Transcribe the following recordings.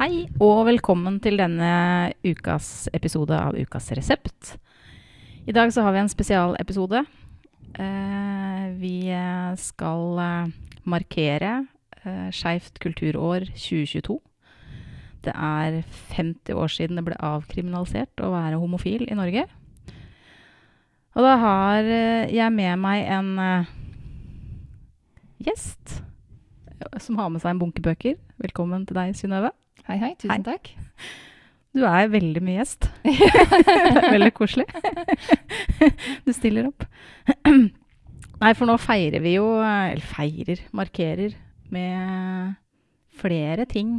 Hei og velkommen til denne ukas episode av Ukas resept. I dag så har vi en spesialepisode. Eh, vi eh, skal eh, markere Skeivt kulturår 2022. Det er 50 år siden det ble avkriminalisert å være homofil i Norge. Og da har jeg med meg en gjest som har med seg en bunke bøker. Velkommen til deg, Synnøve. Hei, hei. Tusen Hei. takk. Du er veldig mye gjest. veldig koselig. du stiller opp. Nei, for nå feirer vi jo Eller feirer, markerer med flere ting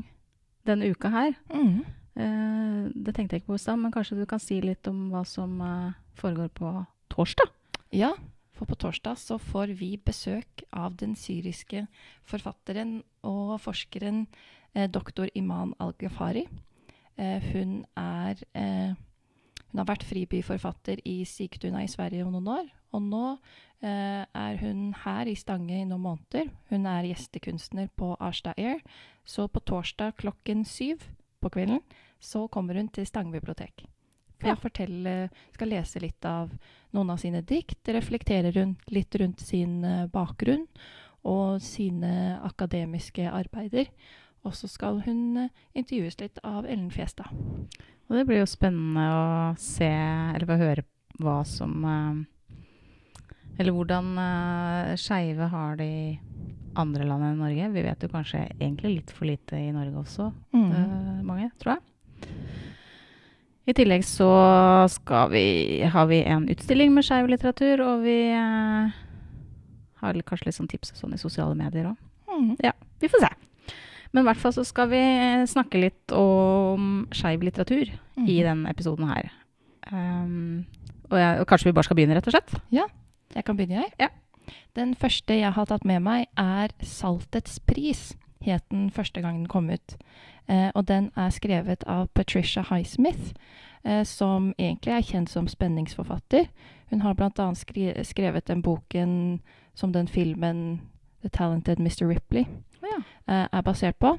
denne uka her. Mm. Eh, det tenkte jeg ikke på i stad, men kanskje du kan si litt om hva som eh, foregår på torsdag? Ja, for på torsdag så får vi besøk av den syriske forfatteren og forskeren doktor Iman al-Ghafari. Eh, hun er eh, Hun har vært fribyforfatter i Sigtuna i Sverige om noen år. Og nå eh, er hun her i Stange i noen måneder. Hun er gjestekunstner på Arstad Air. Så på torsdag klokken syv på kvelden så kommer hun til Stange bibliotek. For Ja. å fortelle, skal lese litt av noen av sine dikt, reflektere rundt, litt rundt sin eh, bakgrunn og sine akademiske arbeider. Og så skal hun eh, intervjues litt av Ellen Fjestad. Og det blir jo spennende å se, eller få høre hva som eh, Eller hvordan uh, skeive har det i andre land enn Norge. Vi vet jo kanskje egentlig litt for lite i Norge også, eh, mange, tror jeg. I tillegg så vi, har vi en utstilling med skeiv litteratur, og vi eh, har kanskje litt sånn tips sånn i sosiale medier òg. Mm. Vi får se. Men i hvert fall så skal vi snakke litt om skeiv litteratur i Mhm. denne episoden her. Um, og, jeg, og kanskje vi bare skal begynne, rett og slett? Ja. Jeg kan begynne, jeg. Ja. Den første jeg har tatt med meg, er 'Saltets pris'. Het den første gang den kom ut. Eh, og den er skrevet av Patricia Highsmith, eh, som egentlig er kjent som spenningsforfatter. Hun har bl.a. Skri skrevet den boken som den filmen 'The Talented Mr. Ripley' Ja. eh, er basert på.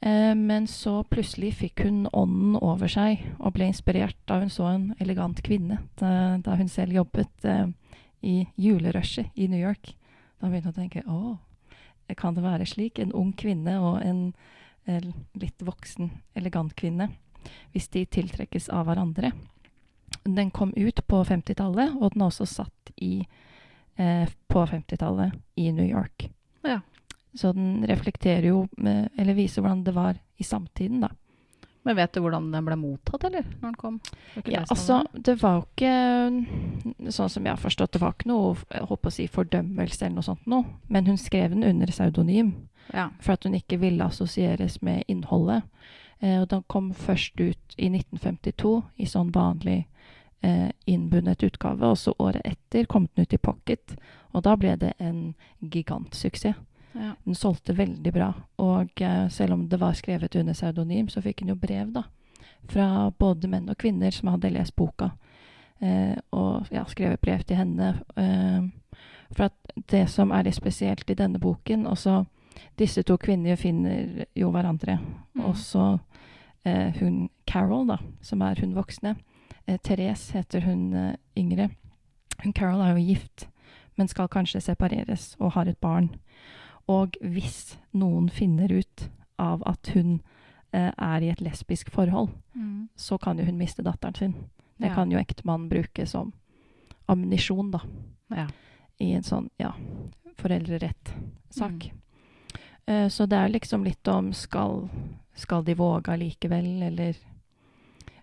Eh, men så plutselig fikk hun ånden over seg og ble inspirert da hun så en elegant kvinne da, da hun selv jobbet eh, i julerushet i New York. Da begynte hun å tenke å, kan det være slik? En ung kvinne og en eh, litt voksen, elegant kvinne. Hvis de tiltrekkes av hverandre. Den kom ut på 50-tallet, og den er også satt i, eh, på 50-tallet i New York. Ja. Så den reflekterer jo, eh, eller viser hvordan det var i samtiden, da. Men vet du hvordan den ble mottatt, eller? Når den kom? Ja, altså, det? det var jo ikke Sånn som jeg har forstått, det var ikke noe jeg håper å si, fordømmelse eller noe sånt noe. Men hun skrev den under pseudonym, Ja. for at hun ikke ville assosieres med innholdet. Eh, og den kom først ut i 1952 i sånn vanlig eh, innbundet utgave, og så året etter kom den ut i pocket. Og da ble det en gigantsuksess. Ja. Den solgte veldig bra. Og uh, selv om det var skrevet under pseudonym, så fikk hun jo brev da, fra både menn og kvinner som hadde lest boka. Uh, og ja, skrevet brev til henne. Uh, for at det som er litt spesielt i denne boken også, Disse to kvinnene finner jo hverandre. Mm. Og så eh, hun Carol, da, som er hun voksne. Therese heter hun yngre. Hun Carol er jo gift, men skal kanskje separeres og har et barn. Og hvis noen finner ut av at hun eh, er i et lesbisk forhold, Mm. så kan jo hun miste datteren sin. Det Ja. kan jo ektemannen bruke som ammunisjon, da, Ja. i en sånn, ja, foreldrerett-sak. Mm. Eh, så det er liksom litt om skal, skal de våge allikevel, eller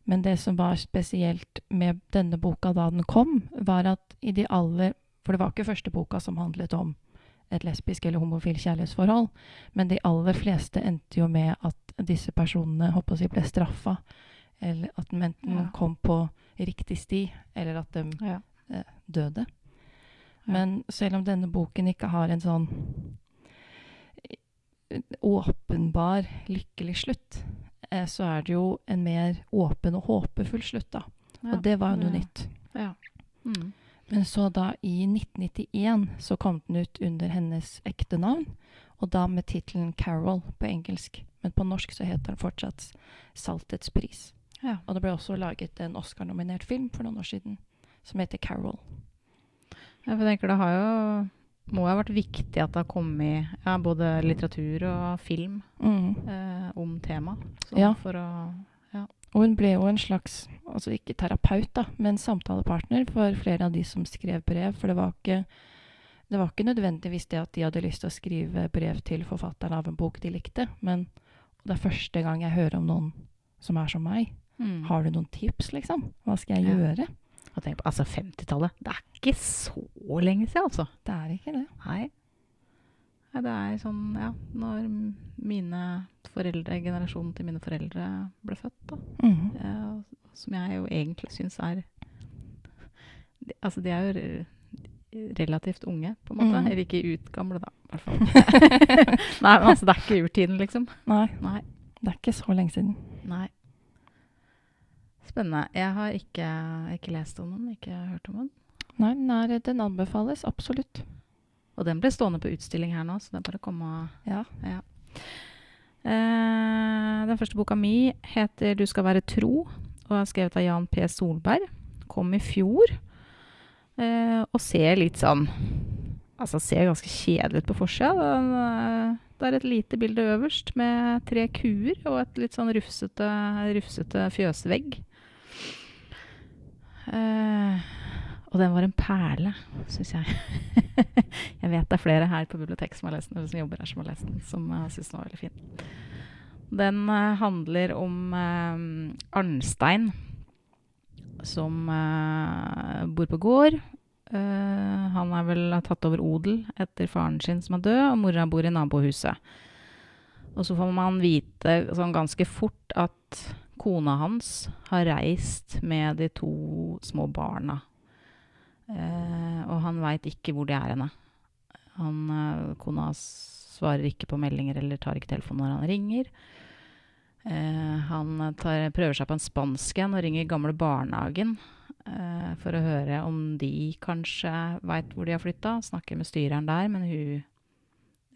Men det som var spesielt med denne boka da den kom, var at i de aller For det var ikke første boka som handlet om et lesbisk eller homofil kjærlighetsforhold, men de aller fleste endte jo med at disse personene håper si, ble straffa, eller at de enten Ja. kom på riktig sti, eller at de Ja. eh, døde. Men selv om denne boken ikke har en sånn åpenbar lykkelig slutt, eh, så er det jo en mer åpen og håpefull slutt, da. Ja. Og det var jo noe nytt. Ja. Men så da i 1991 så kom den ut under hennes ekte navn, og da med tittelen Carol på engelsk. Men på norsk så heter den fortsatt 'Saltets pris'. Ja. Og det ble også laget en Oscar-nominert film for noen år siden som heter 'Carol'. Ja, for jeg tenker det har jo må ha vært viktig at det har kommet ja, både litteratur og film Mm. eh, om temaet. Ja. For å Og hun ble jo en slags, altså ikke terapeut, da, men samtalepartner for flere av de som skrev brev. For det var ikke, det var ikke nødvendigvis det at de hadde lyst til å skrive brev til forfatteren av en bok de likte, men det er første gang jeg hører om noen som er som meg. mm. Har du noen tips, liksom? Hva skal jeg Ja. gjøre? Og tenk på, altså 50-tallet, det er ikke så lenge siden, altså. Det er ikke det. Nei. Det er sånn, ja, når mine foreldre, generasjonen til mine foreldre ble født, da. Mhm. eh, som jeg jo egentlig syns er de, Altså, de er jo re- relativt unge, på en måte. Mm. Eller ikke utgamle, da, i hvert fall. Nei, men altså, det er ikke urtiden, liksom. Nei, Nei. det er ikke så lenge siden. Nei. Spennende. Jeg har ikke, ikke lest om den, ikke hørt om den. Nei, den, er, den anbefales absolutt. Og den ble stående på utstilling her nå, så det er bare å komme og Ja. Eh, den første boka mi heter 'Du skal være tro' og er skrevet av Jan P. Solberg. Kom i fjor. Uh, og ser litt sånn Altså ser ganske kjedelig ut på forsida. Eh, Det er et lite bilde øverst med tre kuer og et litt sånn rufsete, rufsete fjøsvegg. Eh, og den var en perle, syns jeg. jeg vet det er flere her på biblioteket som har lest den, eller som jobber her som har lest den, som uh, syns den var veldig fin. Den uh, handler om uh, Arnstein, som uh, bor på gård. Eh, han er vel tatt over odel etter faren sin som er død, og mora bor i nabohuset. Og så får man vite sånn ganske fort at kona hans har reist med de to små barna. Eh, og han veit ikke hvor de er henne. Han, eh, kona svarer ikke på meldinger eller tar ikke telefonen når han ringer. Eh, han tar, prøver seg på en spansk en og ringer gamle barnehagen eh, for å høre om de kanskje veit hvor de har flytta. Snakker med styreren der, men hun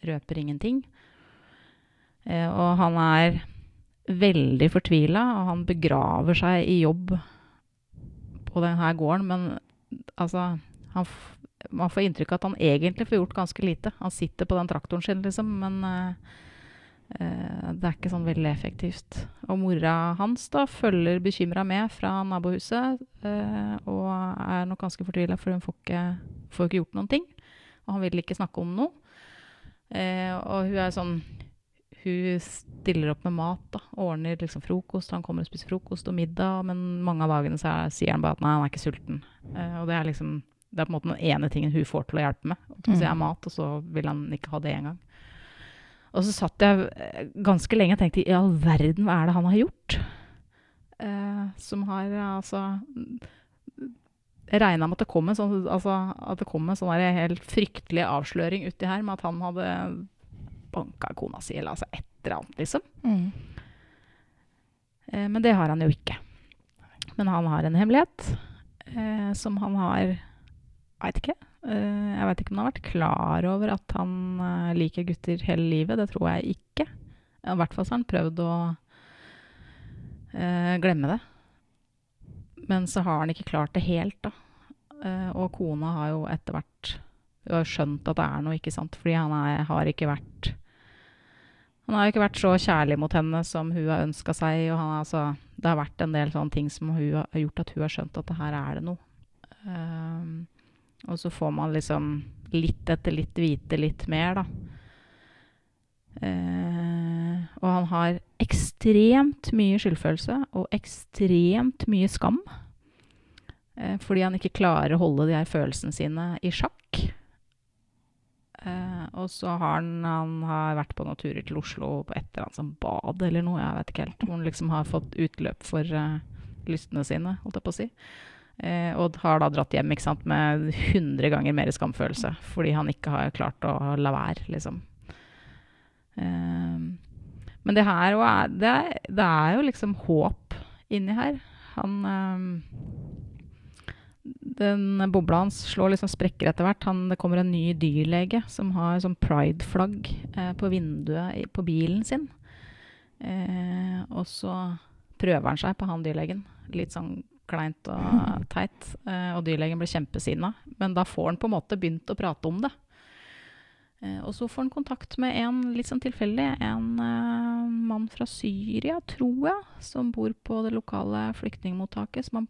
røper ingenting. Eh, og han er veldig fortvila, og han begraver seg i jobb på denne gården, men altså han Man får inntrykk av at han egentlig får gjort ganske lite. Han sitter på den traktoren sin, liksom, men uh, uh, det er ikke sånn veldig effektivt. Og mora hans da følger bekymra med fra nabohuset, uh, og er nok ganske fortvila, for hun får ikke, får ikke gjort noen ting. Og han vil ikke snakke om noe. Og hun er sånn Hun stiller opp med mat, da. Ordner liksom frokost. Han kommer og spiser frokost og middag, men mange av dagene så er, sier han bare at nei, han er ikke sulten. Uh, og det er liksom det er på en måte den ene tingen hun får til å hjelpe med. Hvis jeg har mat, og så vil han ikke ha det engang. Og så satt jeg eh, ganske lenge og tenkte i all verden, hva er det han har gjort? Uh, som har altså Jeg regna med at det kom en sånn, altså, kom en sånn helt fryktelig avsløring uti her med at han hadde banka kona si, eller altså et eller annet, liksom. Mm. Eh, men det har han jo ikke. Men han har en hemmelighet eh, som han har Veit ikke. Eh, jeg veit ikke om han har vært klar over at han eh, liker gutter hele livet. Det tror jeg ikke. I hvert fall så har han prøvd å eh, glemme det. Men så har han ikke klart det helt, da. Eh, og kona har jo etter hvert hun har skjønt at det er noe, ikke sant. Fordi han er, har ikke vært han har jo ikke vært så kjærlig mot henne som hun har ønska seg. og han er altså, Det har vært en del sånne ting som hun har gjort at hun har skjønt at det her er det noe. Um, og så får man liksom litt etter litt vite litt mer, da. Uh, og han har ekstremt mye skyldfølelse og ekstremt mye skam. Uh, fordi han ikke klarer å holde de her følelsene sine i sjakk. Eh, og så har han, han har vært på noen turer til Oslo på et eller annet sånn bad eller noe, jeg vet ikke helt. Hvor han liksom har fått utløp for uh, lystene sine, holdt jeg på å si. Uh, og har da dratt hjem ikke sant, med 100 ganger mer skamfølelse fordi han ikke har klart å la være, liksom. Eh, men det her er, det, er, det er jo liksom håp inni her. Han eh, Den bobla hans slår liksom sprekker etter hvert. Han, det kommer en ny dyrlege som har sånn pride-flagg eh, på vinduet på bilen sin. Eh, og så prøver han seg på han dyrlegen. Litt sånn kleint og teit. Eh, og dyrlegen blir kjempesinna. Men da får han på en måte begynt å prate om det. Eh, og så får han kontakt med en litt sånn tilfeldig, en eh, mann fra Syria, tror jeg, som bor på det lokale flyktningmottaket, som han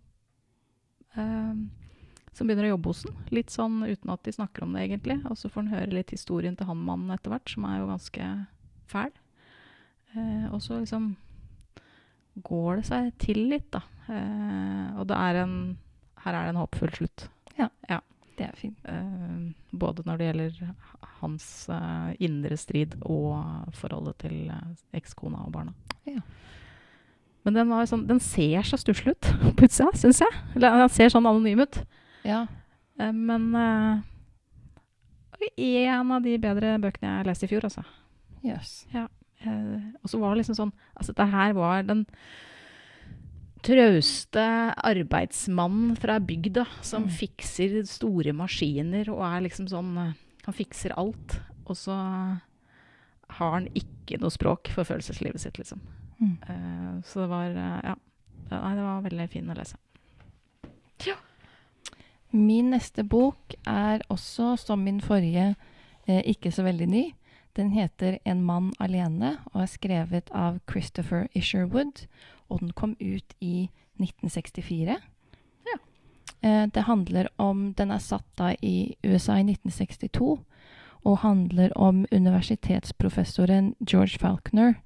som begynner å jobbe hos den. Litt sånn uten at de snakker om det, egentlig. Og så får han høre litt historien til han mannen etter hvert, som er jo ganske fæl. Eh, og så liksom går det seg til litt, da. Eh, og det er en Her er det en håpfull slutt. ja, Det er fint. Eh, både når det gjelder hans eh, indre strid og forholdet til eh, ekskona og barna. Ja. Men den, sånn, den ser så stusslig ut på utsida, syns jeg. Eller den ser sånn anonym ut. Ja. Eh, men uh, en av de bedre bøkene jeg leste i fjor, altså. Yes. Ja. Uh, og så var det liksom sånn Altså, dette her var den trauste arbeidsmannen fra bygda som Mm. fikser store maskiner og er liksom sånn Han fikser alt. Og så har han ikke noe språk for følelseslivet sitt, liksom. Mm. Eh, så det var eh, Ja. Nei, det var veldig fin å lese. Min neste bok er også, som min forrige, eh, ikke så veldig ny. Den heter 'En mann alene' og er skrevet av Christopher Isherwood. Og den kom ut i 1964. Ja. Eh, det handler om Den er satt da i USA i 1962 og handler om universitetsprofessoren George Falconer,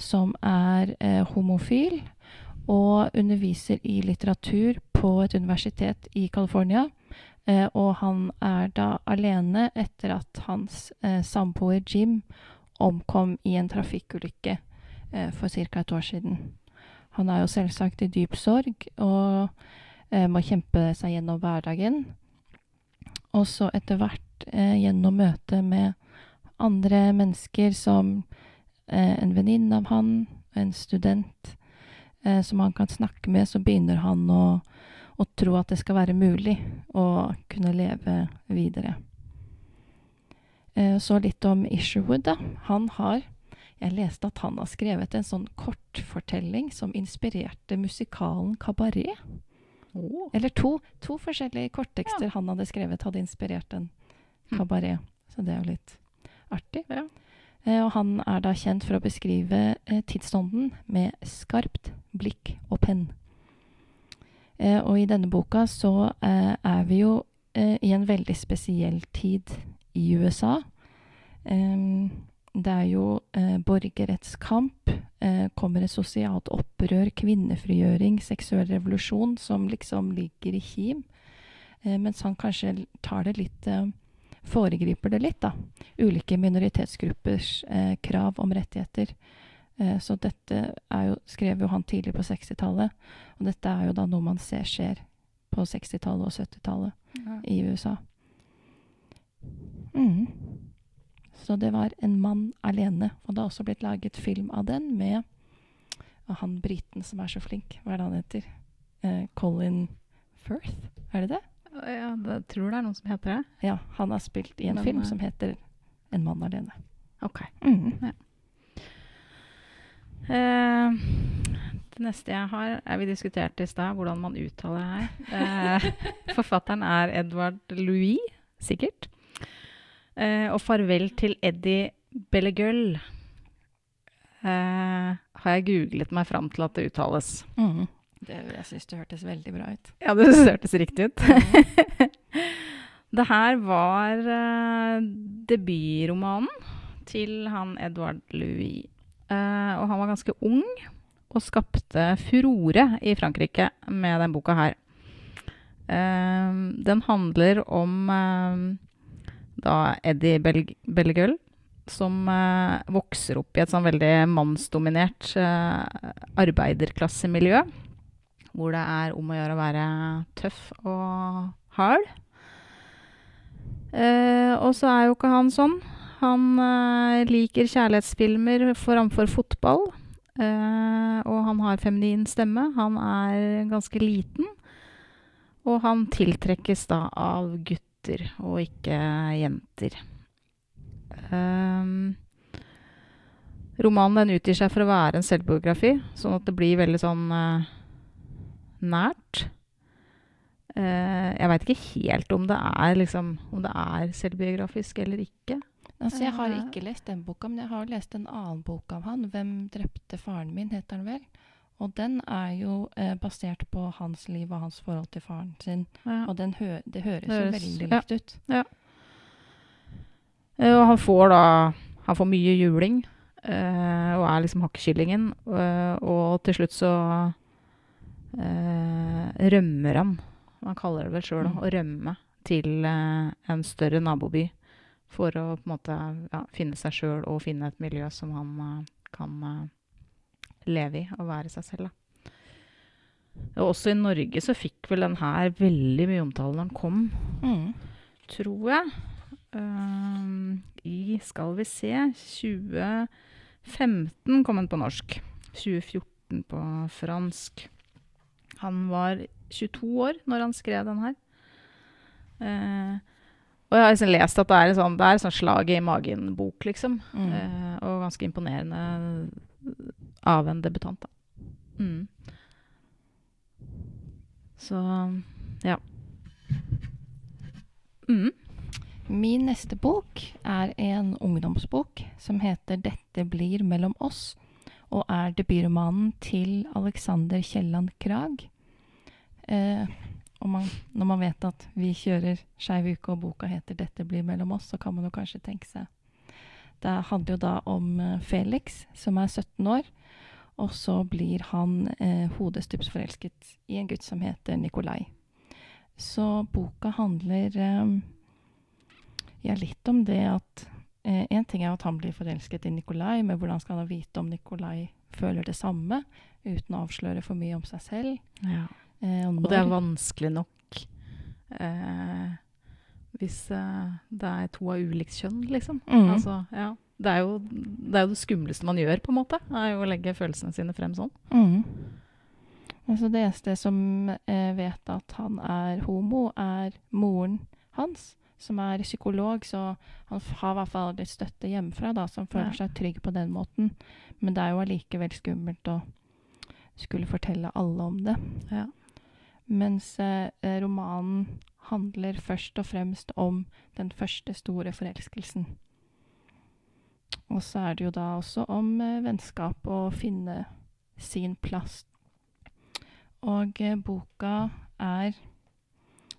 som er eh, homofil og underviser i litteratur på et universitet i California. Eh, og han er da alene etter at hans eh, samboer Jim omkom i en trafikkulykke eh, for ca. et år siden. Han er jo selvsagt i dyp sorg og eh, må kjempe seg gjennom hverdagen. Og så etter hvert eh, gjennom møtet med andre mennesker som eh, en venninne av han, en student, eh, som han kan snakke med, så begynner han å, å tro at det skal være mulig å kunne leve videre. Eh, så litt om Isherwood, da. Han har Jeg leste at han har skrevet en sånn kortfortelling som inspirerte musikalen Kabaret. Eller to, to forskjellige korttekster han hadde skrevet, hadde inspirert en kabaret. kabaret. Så det er jo litt artig. Ja. Eh, og han er da kjent for å beskrive eh, tidsånden med skarpt blikk og penn. Eh, og i denne boka så er vi jo i en veldig spesiell tid i USA. Det er jo borgerrettskamp, kommer et sosialt opprør, kvinnefrigjøring, seksuell revolusjon som liksom ligger i kim. Mens han kanskje tar det litt Foregriper det litt, da. Ulike minoritetsgruppers eh, krav om rettigheter. Eh, så dette er jo, skrev jo han tidlig på 60-tallet. Og dette er jo da noe man ser skjer på 60-tallet og 70-tallet i USA. Mm. Så det var En mann alene. Og det har også blitt laget film av den med av han briten som er så flink. Hva er det han heter? Eh, Colin Firth, er det det? Ja, jeg tror det er noen som heter det. Ja, han har spilt i en Men, film eh, som heter En mann alene. Ok. Mhm. Eh, det neste jeg har, er vi diskuterte i stad hvordan man uttaler det her. Eh, forfatteren er Edvard Louis, sikkert. Eh, og 'Farvel til Eddie Bellegull' eh, har jeg googlet meg fram til at det uttales. Mhm. Det, jeg syns det hørtes veldig bra ut. Ja, det hørtes riktig ut. det her var uh, debutromanen til han Edvard Louis. Uh, og han var ganske ung og skapte furore i Frankrike med den boka her. Uh, den handler om uh, da Eddie Bel Bellegueule, som vokser opp i et sånn veldig mannsdominert arbeiderklassemiljø hvor det er om å gjøre å være tøff og hard. Eh, og så er jo ikke han sånn. Han eh, liker kjærlighetsfilmer framfor fotball. Eh, og han har feminin stemme. Han er ganske liten. Og han tiltrekkes da av gutter og ikke jenter. Um, Romanen den utgir seg for å være en selvbiografi, sånn at det blir veldig sånn eh, nært. Eh, jeg veit ikke helt om det er liksom Om det er selvbiografisk eller ikke. Altså, jeg har Eh. ikke lest den boka, men jeg har lest en annen bok av han. 'Hvem drepte faren min', heter den vel. Og den er jo eh, basert på hans liv og hans forhold til faren sin. Ja. Og den hø det høres, Det høres- jo veldig ja. likt ut. Eh, Og han får da Han får mye juling. eh, og er liksom hakkekyllingen. eh, og til slutt så eh, rømmer han. Man kaller det vel sjøl Mm. å rømme til eh, en større naboby. For å på en måte ja, finne seg sjøl og finne et miljø som han eh, kan eh, leve i og være seg selv. Da. Og også i Norge så fikk vel den her veldig mye omtale når den kom Mm. tror jeg. Um, I, skal vi se 2015 kom den på norsk. 2014 på fransk. Han var 22 år når han skrev den her. Eh, og jeg har liksom lest at det er en sånn, det er en sånn slag i magen-bok, liksom. Mm. Eh, og ganske imponerende av en debutant, da. Mm. Så ja. Mm. Min neste bok er en ungdomsbok som heter 'Dette blir mellom oss', og er debutromanen til Alexander Kielland Krag. Eh, man, når man vet at vi kjører Skeiv uke, og boka heter 'Dette blir mellom oss', så kan man jo kanskje tenke seg Det handler jo da om eh, Felix, som er 17 år, og så blir han eh, hodestups forelsket i en gutt som heter Nikolai. Så boka handler eh, ja, litt om det at eh, En ting er at han blir forelsket i Nikolai, men hvordan skal han vite om Nikolai føler det samme, uten å avsløre for mye om seg selv? Ja. Eh, Og det er vanskelig nok eh, hvis eh, det er to av ulikt kjønn, liksom. Mm. Altså, ja. Det er, jo, det er jo det skumleste man gjør, på en måte. er jo å legge følelsene sine frem sånn. Mm. Altså det eneste som eh, vet at han er homo, er moren hans, som er psykolog, så han har i hvert fall litt støtte hjemmefra, da, som føler seg trygg på den måten. Men det er jo allikevel skummelt å skulle fortelle alle om det. Ja. Mens eh, romanen handler først og fremst om den første store forelskelsen. Og så er det jo da også om eh, vennskap og å finne sin plass. Og eh, boka er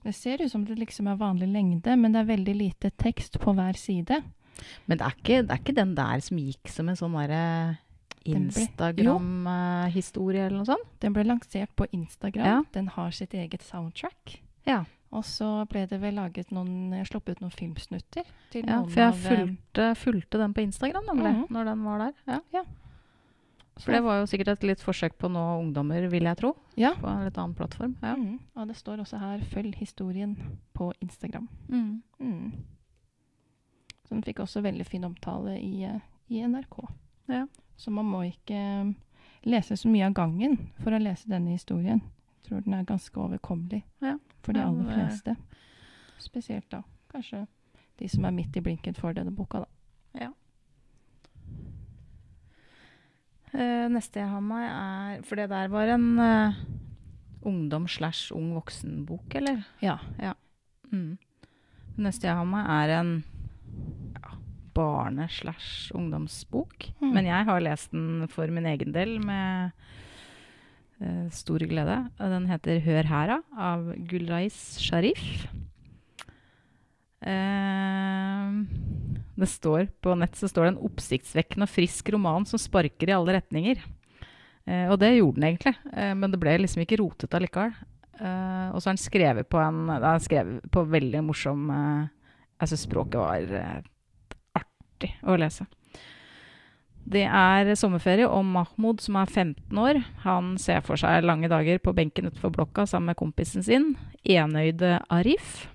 Det ser ut som det liksom er vanlig lengde, men det er veldig lite tekst på hver side. Men det er, ikke, det er ikke den der som gikk som en sånn derre Instagram-historie eller noe sånt? Den ble lansert på Instagram. Ja. Den har sitt eget soundtrack. Ja. Og så ble det vel laget noen, sluppet ut noen filmsnutter til ja noen for jeg eh, fulgte, fulgte den på Instagram, nemlig, Mhm. når den var der. Ja. ja. For det var jo sikkert et litt forsøk på nå ungdommer, vil jeg tro. Ja. På en litt annen plattform. Ja. Mm. Og det står også her 'følg historien' på Instagram. Mm. Mm. Så den fikk også veldig fin omtale i, eh, i NRK. Ja. Så man må ikke eh, lese så mye av gangen for å lese denne historien. Jeg tror den er ganske overkommelig Ja. for de aller fleste. Spesielt da kanskje de som er midt i blinken for denne boka, da. Eh, neste jeg har med, er For det der var en uh, ungdom slash ung voksen-bok, eller? Ja. Mm. Neste jeg har med, er en ja, barne slash ungdomsbok. Mm. Men jeg har lest den for min egen del med uh, stor glede. Den heter 'Hør her', av Gulrais Sharif. Uh, det står På nett så står det en oppsiktsvekkende og frisk roman som sparker i alle retninger. Uh, og det gjorde den egentlig, men det ble liksom ikke rotete allikevel. Og så er den skrevet på en det er skrevet på veldig morsom Jeg syns språket var artig å lese. Det er sommerferie, og Mahmoud, som er 15 år, han ser for seg lange dager på benken utenfor blokka sammen med kompisen sin, enøyde Arif.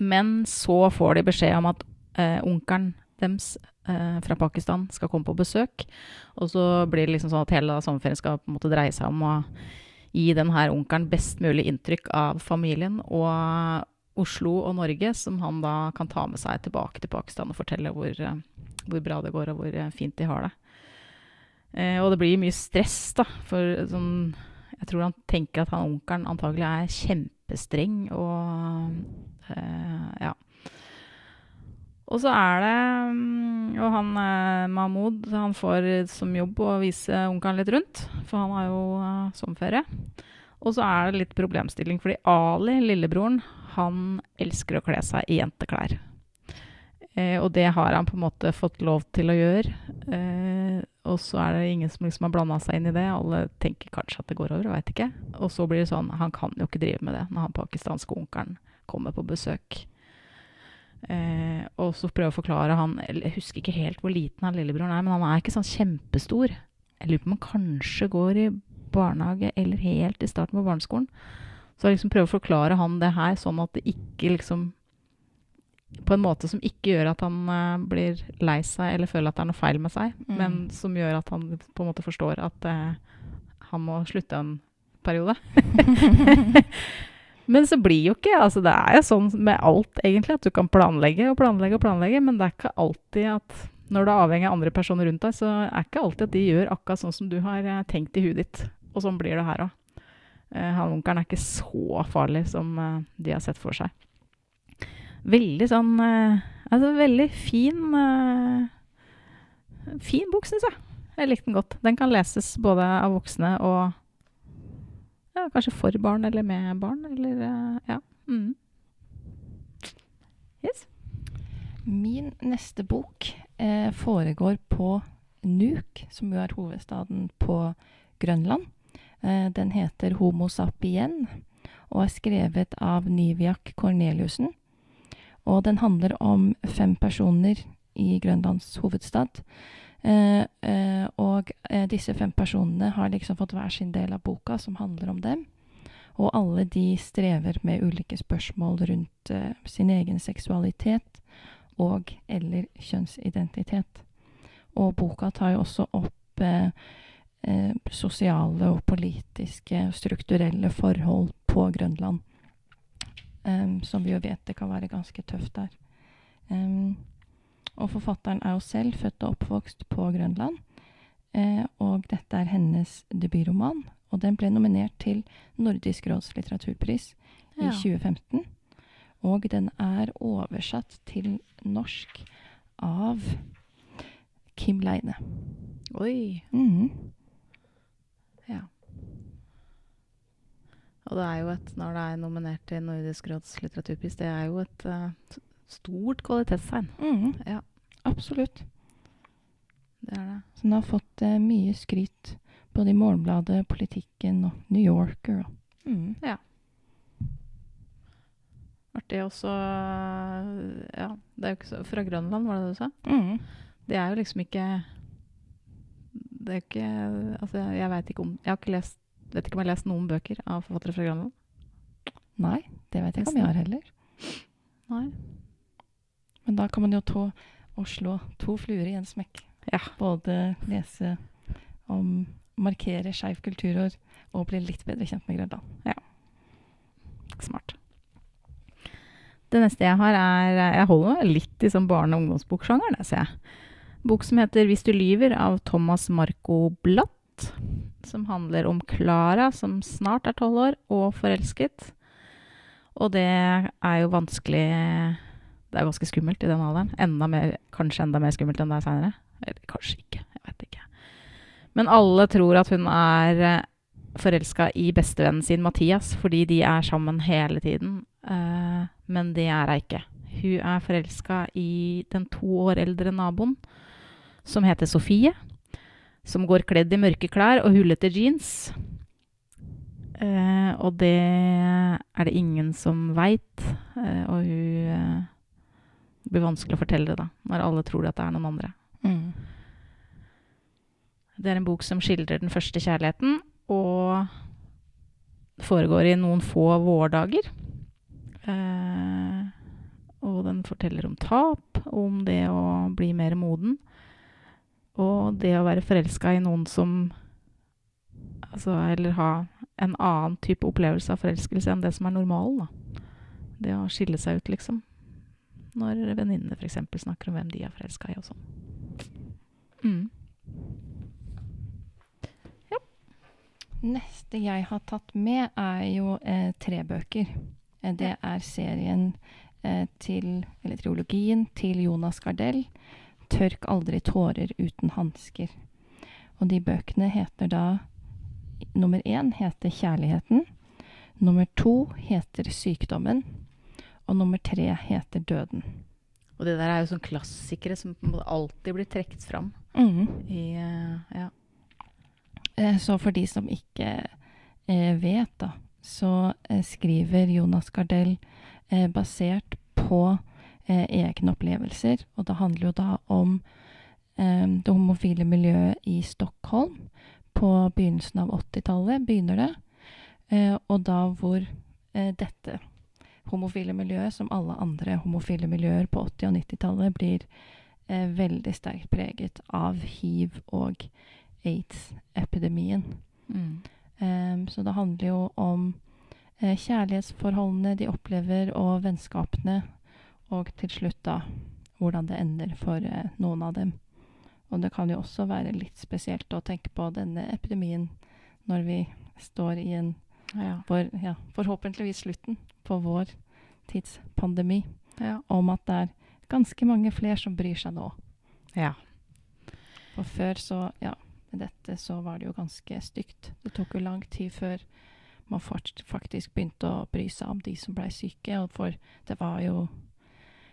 Men så får de beskjed om at eh, onkelen deres eh, fra Pakistan skal komme på besøk. Og så blir det liksom sånn at hele sommerferien skal på en måte dreie seg om å gi denne onkelen best mulig inntrykk av familien og Oslo og Norge, som han da kan ta med seg tilbake til Pakistan og fortelle hvor, eh, hvor bra det går, og hvor eh, fint de har det. Eh, og det blir mye stress, da. For sånn Jeg tror han tenker at han onkelen antagelig er kjempestreng og eh, Ja. Og så er det mm, Og han eh, Mahmoud han får som jobb å vise onkelen litt rundt, for han har jo sommerferie. Og så er det litt problemstilling, fordi Ali, lillebroren, han elsker å kle seg i jenteklær. Eh, og det har han på en måte fått lov til å gjøre. Eh, og så er det ingen som liksom har blanda seg inn i det. Alle tenker kanskje at det går over, veit ikke. Og så blir det sånn Han kan jo ikke drive med det når han pakistanske onkelen kommer på besøk. Eh, og så prøver å forklare han Jeg husker ikke helt hvor liten han lillebroren er, men han er ikke sånn kjempestor. Jeg lurer på om han kanskje går i barnehage eller helt i starten på barneskolen. Så jeg liksom prøver å forklare han det her sånn at det ikke liksom På en måte som ikke gjør at han eh, blir lei seg eller føler at det er noe feil med seg, Mm. men som gjør at han på en måte forstår at uh, han må slutte en periode. Men så blir jo ikke altså Det er jo sånn med alt, egentlig, at du kan planlegge og planlegge og planlegge, men det er ikke alltid at når du er avhengig av andre personer rundt deg, så er det ikke alltid at de gjør akkurat sånn som du har eh, tenkt i huet ditt. Og sånn blir det her òg. Eh, han onkelen er ikke så farlig som eh, de har sett for seg. Veldig sånn eh, Altså veldig fin Fin bok, syns jeg. Jeg likte den godt. Den kan leses både av voksne og ja, kanskje for barn eller med barn, eller ja. Mm. Yes. Min neste bok eh, foregår på Nuuk, som jo er hovedstaden på Grønland. Eh, den heter Homo sapien og er skrevet av Niviak Korneliussen. Og den handler om fem personer i Grønlands hovedstad. Eh, eh, og disse fem personene har liksom fått hver sin del av boka som handler om dem. Og alle de strever med ulike spørsmål rundt sin egen seksualitet og eller kjønnsidentitet. Og boka tar jo også opp eh, sosiale og politiske og strukturelle forhold på Grønland. Um, som vi jo vet det kan være ganske tøft der. Um, og forfatteren er jo selv født og oppvokst på Grønland. Eh, og dette er hennes debutroman, og den ble nominert til Nordisk råds litteraturpris i 2015. Og den er oversatt til norsk av Kim Leine. Oi. Mhm. Og det er jo et, når det er nominert til Nordisk råds litteraturpris, det er jo et uh, stort kvalitetstegn. Mm. Ja. Absolutt. Det er det. Så den har fått uh, mye skryt både i Morgenbladet, Politikken og New Yorker. Og, Mhm. Artig også Ja, det er jo ikke så Fra Grønland, var det det du sa? Mm. Det er jo liksom ikke Det er ikke Altså, jeg veit ikke om Jeg har ikke lest Vet ikke om jeg har lest noen bøker av forfattere fra Grønland. Nei, det vet jeg ikke om jeg har heller. Nei. Men da kan man jo tå og slå to fluer i en smekk. Ja. Både lese om Markere skeiv kulturår og bli litt bedre kjent med Grønland. Smart. Det neste jeg har, er Jeg holder meg litt i sånn barne- og ungdomsboksjangeren, ser jeg. Bok som heter 'Hvis du lyver' av Thomas Marco Blatt. Som handler om Klara som snart er tolv år og forelsket. Og det er jo vanskelig Det er ganske skummelt i den alderen. Enda mer, kanskje enda mer skummelt enn det er seinere. Eller kanskje ikke. Jeg vet ikke. Men alle tror at hun er forelska i bestevennen sin Mathias, fordi de er sammen hele tiden. Eh, men det er hun ikke. Hun er forelska i den to år eldre naboen, som heter Sofie. Som går kledd i mørke klær og hullete jeans. Eh, og det er det ingen som veit. Eh, og hun eh, Det blir vanskelig å fortelle det, da, når alle tror at det er noen andre. Mm. Det er en bok som skildrer den første kjærligheten, og foregår i noen få vårdager. Eh, og den forteller om tap, om det å bli mer moden. Og det å være forelska i noen som Altså, eller ha en annen type opplevelse av forelskelse enn det som er normalen, da. Det å skille seg ut, liksom. Når venninnene f.eks. snakker om hvem de er forelska i og sånn. Mm. Ja. Neste jeg har tatt med, er jo eh, tre bøker. Eh, det er serien eh, til, eller triologien til Jonas Gardell, 'Tørk aldri tårer uten hansker'. Og de bøkene heter da Nummer én heter 'Kjærligheten'. Nummer to heter 'Sykdommen'. Og nummer tre heter 'Døden'. Og det der er jo sånn klassikere som alltid blir trukket fram Mm. i eh, Ja. Eh, Så for de som ikke eh, vet, da, så skriver Jonas Gardell eh, basert på eh, egne opplevelser. Og det handler jo da om eh, det homofile miljøet i Stockholm på begynnelsen av 80-tallet, begynner det. Eh, og da hvor eh, dette homofile miljøet, som alle andre homofile miljøer på 80- og 90-tallet, blir eh, veldig sterkt preget av hiv og aids-epidemien. Mm. Em, så det handler jo om kjærlighetsforholdene de opplever, og vennskapene, og til slutt da hvordan det ender for eh, noen av dem. Og det kan jo også være litt spesielt å tenke på denne epidemien når vi står i en Ja. for, ja, forhåpentligvis slutten på vår tids pandemi, Ja. om at det er ganske mange flere som bryr seg nå. ja. Og før så, ja, med dette så var det jo ganske stygt. Det tok jo lang tid før man faktisk begynte å bry seg om de som blei syke. Og for det var jo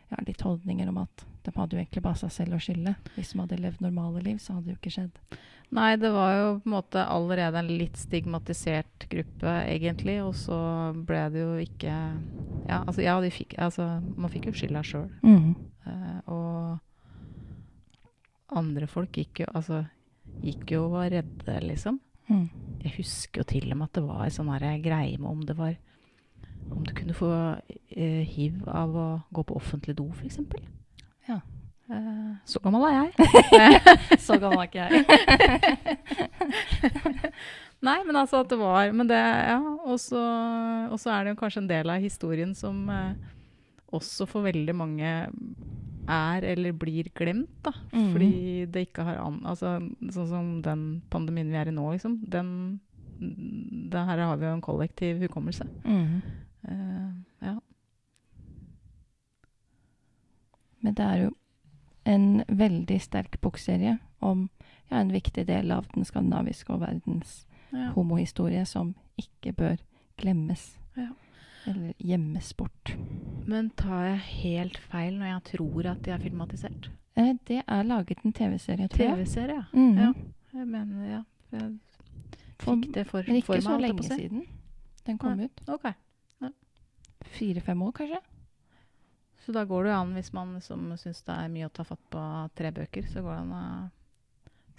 ja, litt holdninger om at de hadde jo egentlig bare seg selv å skylde. Hvis de hadde levd normale liv, så hadde det jo ikke skjedd. Nei, det var jo på en måte allerede en litt stigmatisert gruppe, egentlig. Og så ble det jo ikke Ja, altså, ja, de fikk, altså man fikk jo skylda sjøl. Eh, og andre folk gikk jo Altså gikk jo og var redde, liksom. Mm. Jeg husker jo til og med at det var en sånn greie med om det var Om du kunne få eh, hiv av å gå på offentlig do, f.eks. Ja. Eh, så gammel er jeg. Så gammel er ikke jeg. Nei, men altså at det var Men det, ja. Og så er det jo kanskje en del av historien som eh, også for veldig mange er eller blir glemt, da. Mm. Fordi det ikke har an... Altså sånn som den pandemien vi er i nå, liksom. Den, det her har vi jo en kollektiv hukommelse. Mm. Eh, ja. Men det er jo en veldig sterk bokserie om ja, en viktig del av den skandinaviske og verdens ja. homohistorie som ikke bør glemmes. Ja. Eller gjemmes bort. Men tar jeg helt feil når jeg tror at de er filmatisert? Eh, det er laget en TV-serie, tror jeg. TV-serie, ja. -hmm. ja. Jeg mener, ja. Jeg fikk det for, Men for meg, så ikke så lenge siden den kom ut. Ok. Fire-fem år, kanskje? Så da går det jo an, hvis man liksom syns det er mye å ta fatt på tre bøker, så går det an å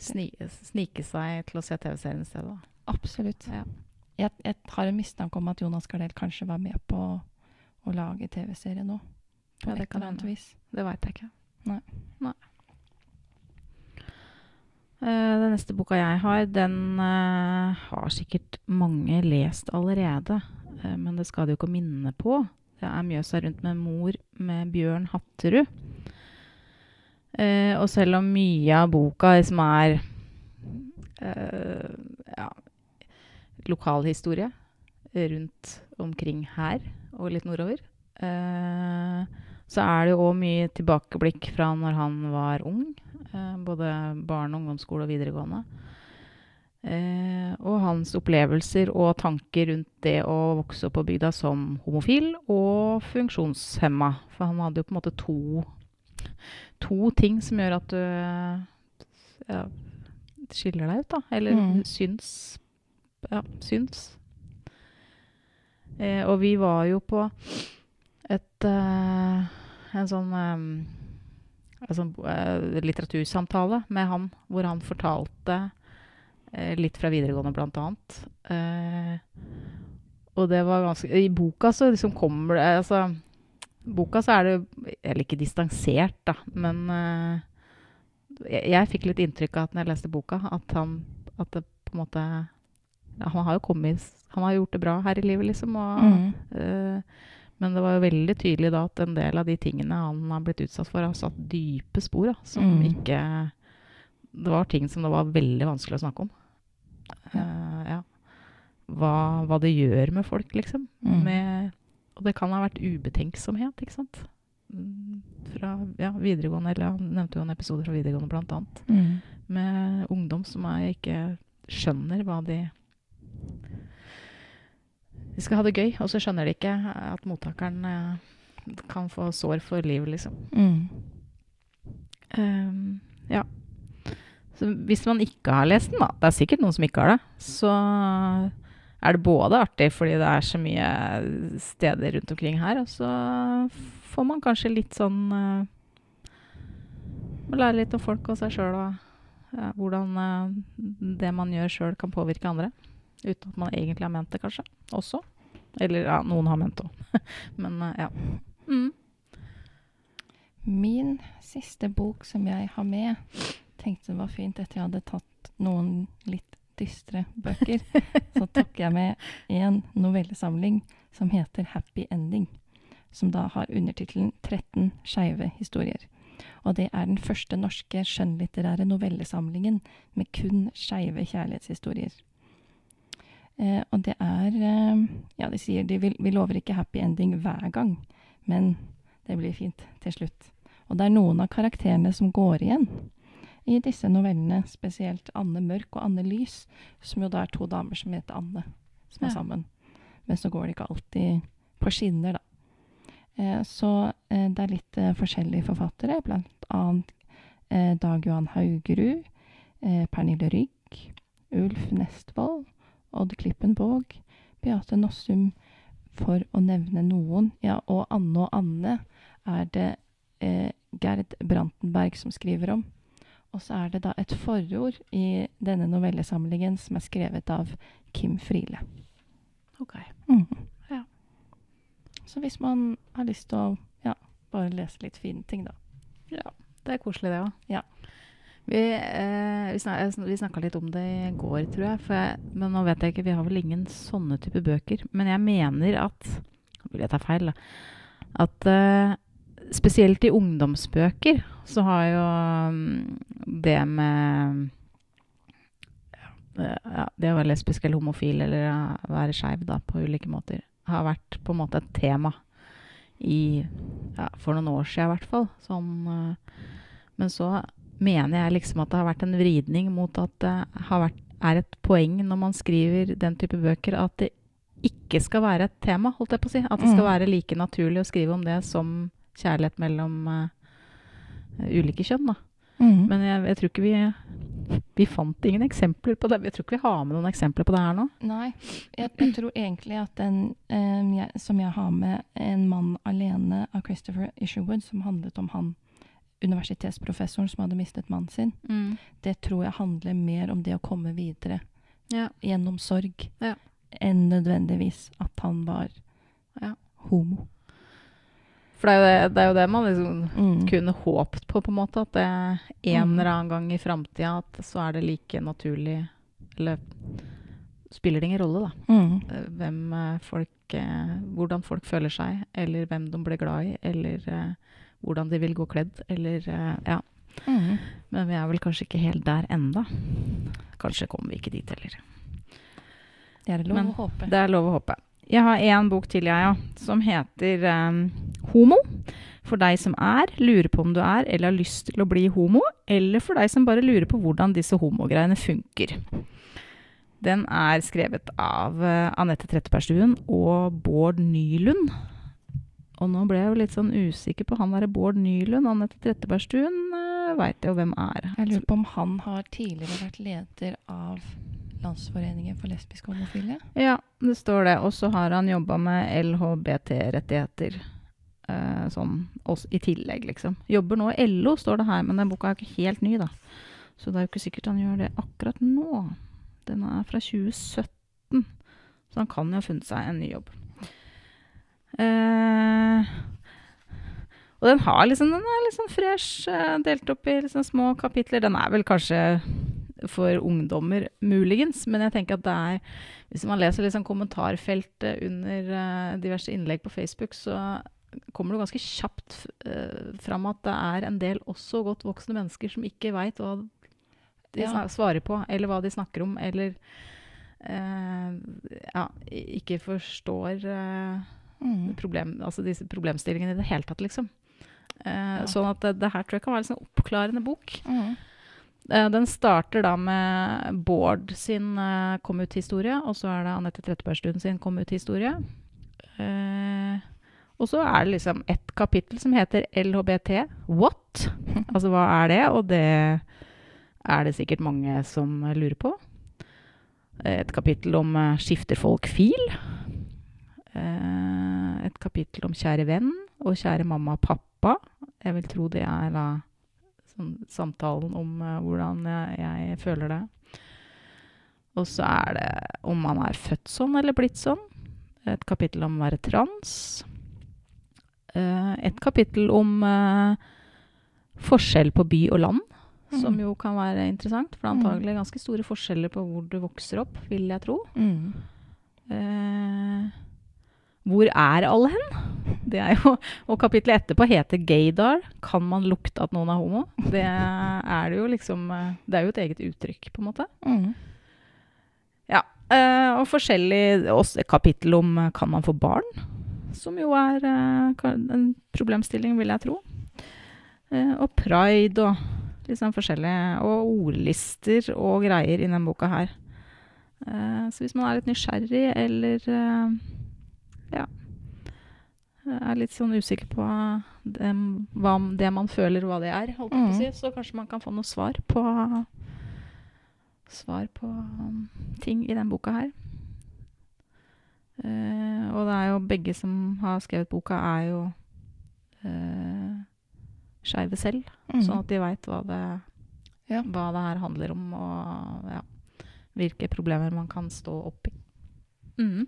sni, snike seg til å se TV-serien i stedet. Absolutt. Ja. Jeg, jeg har en mistanke om at Jonas Gardell kanskje var med på å, å lage TV-serie nå. På Ja, det et eller annet vis. Det veit jeg ikke. Nei. Nei. Uh, den neste boka jeg har, den uh, har sikkert mange lest allerede. Eh, men det skal det jo ikke minne på. Det er Mjøsa rundt med mor med Bjørn Hatterud. Eh, og selv om mye av boka liksom er eh, ja, lokalhistorie rundt omkring her og litt nordover, eh, så er det jo òg mye tilbakeblikk fra når han var ung. Eh, både barne- ungdomsskole og videregående. Eh, og hans opplevelser og tanker rundt det å vokse opp på bygda som homofil og funksjonshemma. For han hadde jo på en måte to, to ting som gjør at du eh, ja, skiller deg ut, da. Eller Mm. syns. Ja, syns. Eh, og vi var jo på et eh, en sånn eh, en eh, litteratursamtale med han, hvor han fortalte litt fra videregående, blant annet. Eh, og det var ganske I boka så liksom kommer det altså, boka så er det Eller ikke distansert, da, men eh, jeg, jeg fikk litt inntrykk av at når jeg leste boka, at han at det på en måte Han har jo kommet Han har gjort det bra her i livet, liksom. Og, Mm. eh, men det var jo veldig tydelig da at en del av de tingene han har blitt utsatt for, har satt dype spor, da, som Mm. ikke det var ting som det var veldig vanskelig å snakke om. Eh, ja. Hva, hva det gjør med folk, liksom. Mm. Med, og det kan ha vært ubetenksomhet, ikke sant. Mm, Fra ja, videregående, eller han nevnte jo en episode fra videregående blant annet. Mm. Med ungdom som jeg ikke skjønner hva de De skal ha det gøy, og så skjønner de ikke at mottakeren eh, kan få sår for livet, liksom. Mm. Um, ja. Så hvis man ikke har lest den, da, det er sikkert noen som ikke har det, så er det både artig fordi det er så mye steder rundt omkring her, og så får man kanskje litt sånn Må Lære litt om folk og seg sjøl, og ja, hvordan eh, det man gjør sjøl, kan påvirke andre. Uten at man egentlig har ment det, kanskje. Også. Eller ja, noen har ment det òg. Men eh, ja. Mm. Min siste bok som jeg har med, tenkte det var fint etter jeg hadde tatt noen litt dystre bøker. så tok jeg med en novellesamling som heter Happy Ending. Som da har undertittelen 13 skeive historier. Og det er den første norske skjønnlitterære novellesamlingen med kun skeive kjærlighetshistorier. Eh, og det er eh, Ja, de sier de vil, vi lover ikke happy ending hver gang, men det blir fint til slutt. Og det er noen av karakterene som går igjen i disse novellene, spesielt Anne Mørk og Anne Lys, som jo da er to damer som heter Anne, som er sammen. Men så går det ikke alltid på skinner, da. Eh, så eh, det er litt eh, forskjellige forfattere, blant annet eh, Dag Johan Haugerud, eh, Pernille Rygg, Ulf Nestvold, Odd Klippen Våg, Beate Nossum, for å nevne noen. Ja, og Anne og Anne er det eh, Gerd Brantenberg som skriver om. Og så er det da et forord i denne novellesamlingen som er skrevet av Kim Friele. Ok. Mm. Ja. Så hvis man har lyst til å ja, bare lese litt fine ting, da. Det er koselig, det òg. Ja. Vi, eh, vi, snak, vi snakka litt om det i går, tror jeg, for jeg. Men nå vet jeg ikke, vi har vel ingen sånne type bøker. Men jeg mener at Vil jeg ta feil, da? At eh, spesielt i ungdomsbøker så har jo mm, det med ja, Det å være lesbisk eller homofil eller være skeiv på ulike måter, har vært på en måte et tema i ja, For noen år siden i hvert fall. Som, eh, men så mener jeg liksom at det har vært en vridning mot at det har vært, er et poeng når man skriver den type bøker, at det ikke skal være et tema, holdt jeg på å si. At det skal Mm. være like naturlig å skrive om det som kjærlighet mellom eh, ulike kjønn. Da. Mm. Men jeg, jeg tror ikke vi Vi fant ingen eksempler på det. Jeg tror ikke vi har med noen eksempler på det her nå. Nei, jeg, jeg tror egentlig at den um, jeg, som jeg har med, 'En mann alene' av Christopher Isherwood, som handlet om han universitetsprofessoren som hadde mistet mannen sin, det tror jeg handler mer om det å komme videre Ja. gjennom sorg, Ja. enn nødvendigvis at han var Ja. homo. For det er, jo det, det er jo det man liksom Mm. kunne håpet på, på en måte. At det en Mm. eller annen gang i framtida at så er det like naturlig Eller spiller det ingen rolle, da. Mm. eh, Hvem eh, folk eh, Hvordan folk føler seg, eller hvem de blir glad i, eller hvordan de vil gå kledd, eller Ja. Mm. Men vi er vel kanskje ikke helt der enda. Kanskje kommer vi ikke dit heller. Det er lov Men å håpe. Det er lov å håpe. Jeg har én bok til, jeg, ja, som heter um, Homo. For deg som er, lurer på om du er eller har lyst til å bli homo, eller for deg som bare lurer på hvordan disse homogreiene funker. Den er skrevet av uh, Anette Trettebergstuen og Bård Nylund. Og nå ble jeg jo litt sånn usikker på han derre Bård Nylund. Anette Trettebergstuen uh, veit jeg jo hvem er. Jeg lurer på om han har tidligere vært leder av Landsforeningen for lesbiske og homofile. Ja, det står det. Og så har han jobba med LHBT-rettigheter. eh, sånn også i tillegg, liksom. Jobber nå i LO, står det her, men den boka er ikke helt ny, da. Så det er jo ikke sikkert han gjør det akkurat nå. Den er fra 2017, så han kan jo ha funnet seg en ny jobb. Eh, og den liksom, den er liksom fresh, eh, delt opp i liksom små kapitler. Den er vel kanskje for ungdommer, muligens, men jeg tenker at det er Hvis man leser liksom kommentarfeltet under eh, diverse innlegg på Facebook, så kommer det ganske kjapt uh, fram at det er en del også godt voksne mennesker som ikke veit hva de Ja. svarer på, eller hva de snakker om, eller uh, ja, ikke forstår uh, Mm. problem, altså disse problemstillingene i det hele tatt, liksom. Ja. Sånn at det, det her tror jeg kan være en sånn oppklarende bok. Mm. Eh, den starter da med Bård sin eh, kom ut-historie, og så er det Anette Trettebergstuen sin kom ut-historie. Eh, og så er det liksom ett kapittel som heter LHBT. What? Altså hva er det? Og det er det sikkert mange som lurer på. Et kapittel om skifter folk fil. Et kapittel om kjære venn og kjære mamma og pappa. Jeg vil tro det er da sånn, samtalen om uh, hvordan jeg, jeg føler det. Og så er det om man er født sånn eller blitt sånn. Et kapittel om å være trans. Uh, et kapittel om eh, forskjell på by og land, som Mhm. jo kan være interessant. For det er antagelig ganske store forskjeller på hvor du vokser opp, vil jeg tro. Mm. Hvor er alle hen? Det er jo, og kapittelet etterpå heter Gaydar. Kan man lukte at noen er homo? Det er det jo liksom eh, Det er jo et eget uttrykk, på en måte. Mm. Ja. eh, og forskjellig Også kapittel om eh, kan man få barn? Som jo er en problemstilling, vil jeg tro. Og pride og liksom forskjellige Og ordlister og greier i denne boka her. Så hvis man er litt nysgjerrig eller eh, Jeg er litt sånn usikker på det, hva, det man føler, hva det er, holdt jeg på å Mhm. si, så kanskje man kan få noe svar på svar på um, ting i den boka her. Uh, og det er jo begge som har skrevet boka, er jo uh, skeive selv. Mm. Sånn at de veit hva, det- Ja. hva det her handler om, og ja, hvilke problemer man kan stå oppi. Mhm.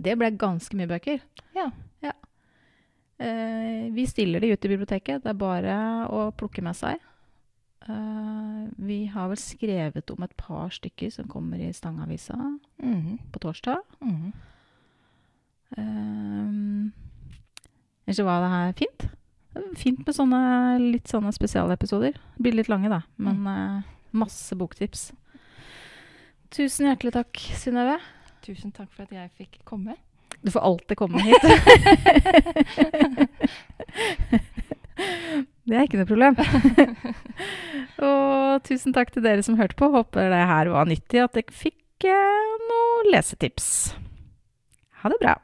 Det ble ganske mye bøker. Ja. Eh, vi stiller de ut i biblioteket. Det er bare å plukke med seg. Eh, vi har vel skrevet om et par stykker som kommer i Stangavisa Mm. på torsdag. Mm. Um, Ellers så var det her fint. Fint med sånne litt sånne spesialepisoder. Blir litt lange, da, men eh, masse boktips. Tusen hjertelig takk, Synnøve. Tusen takk for at jeg fikk komme. Du får alltid komme hit. det er ikke noe problem. Og tusen takk til dere som hørte på. Håper det her var nyttig, at dere fikk eh, noen lesetips. Ha det bra.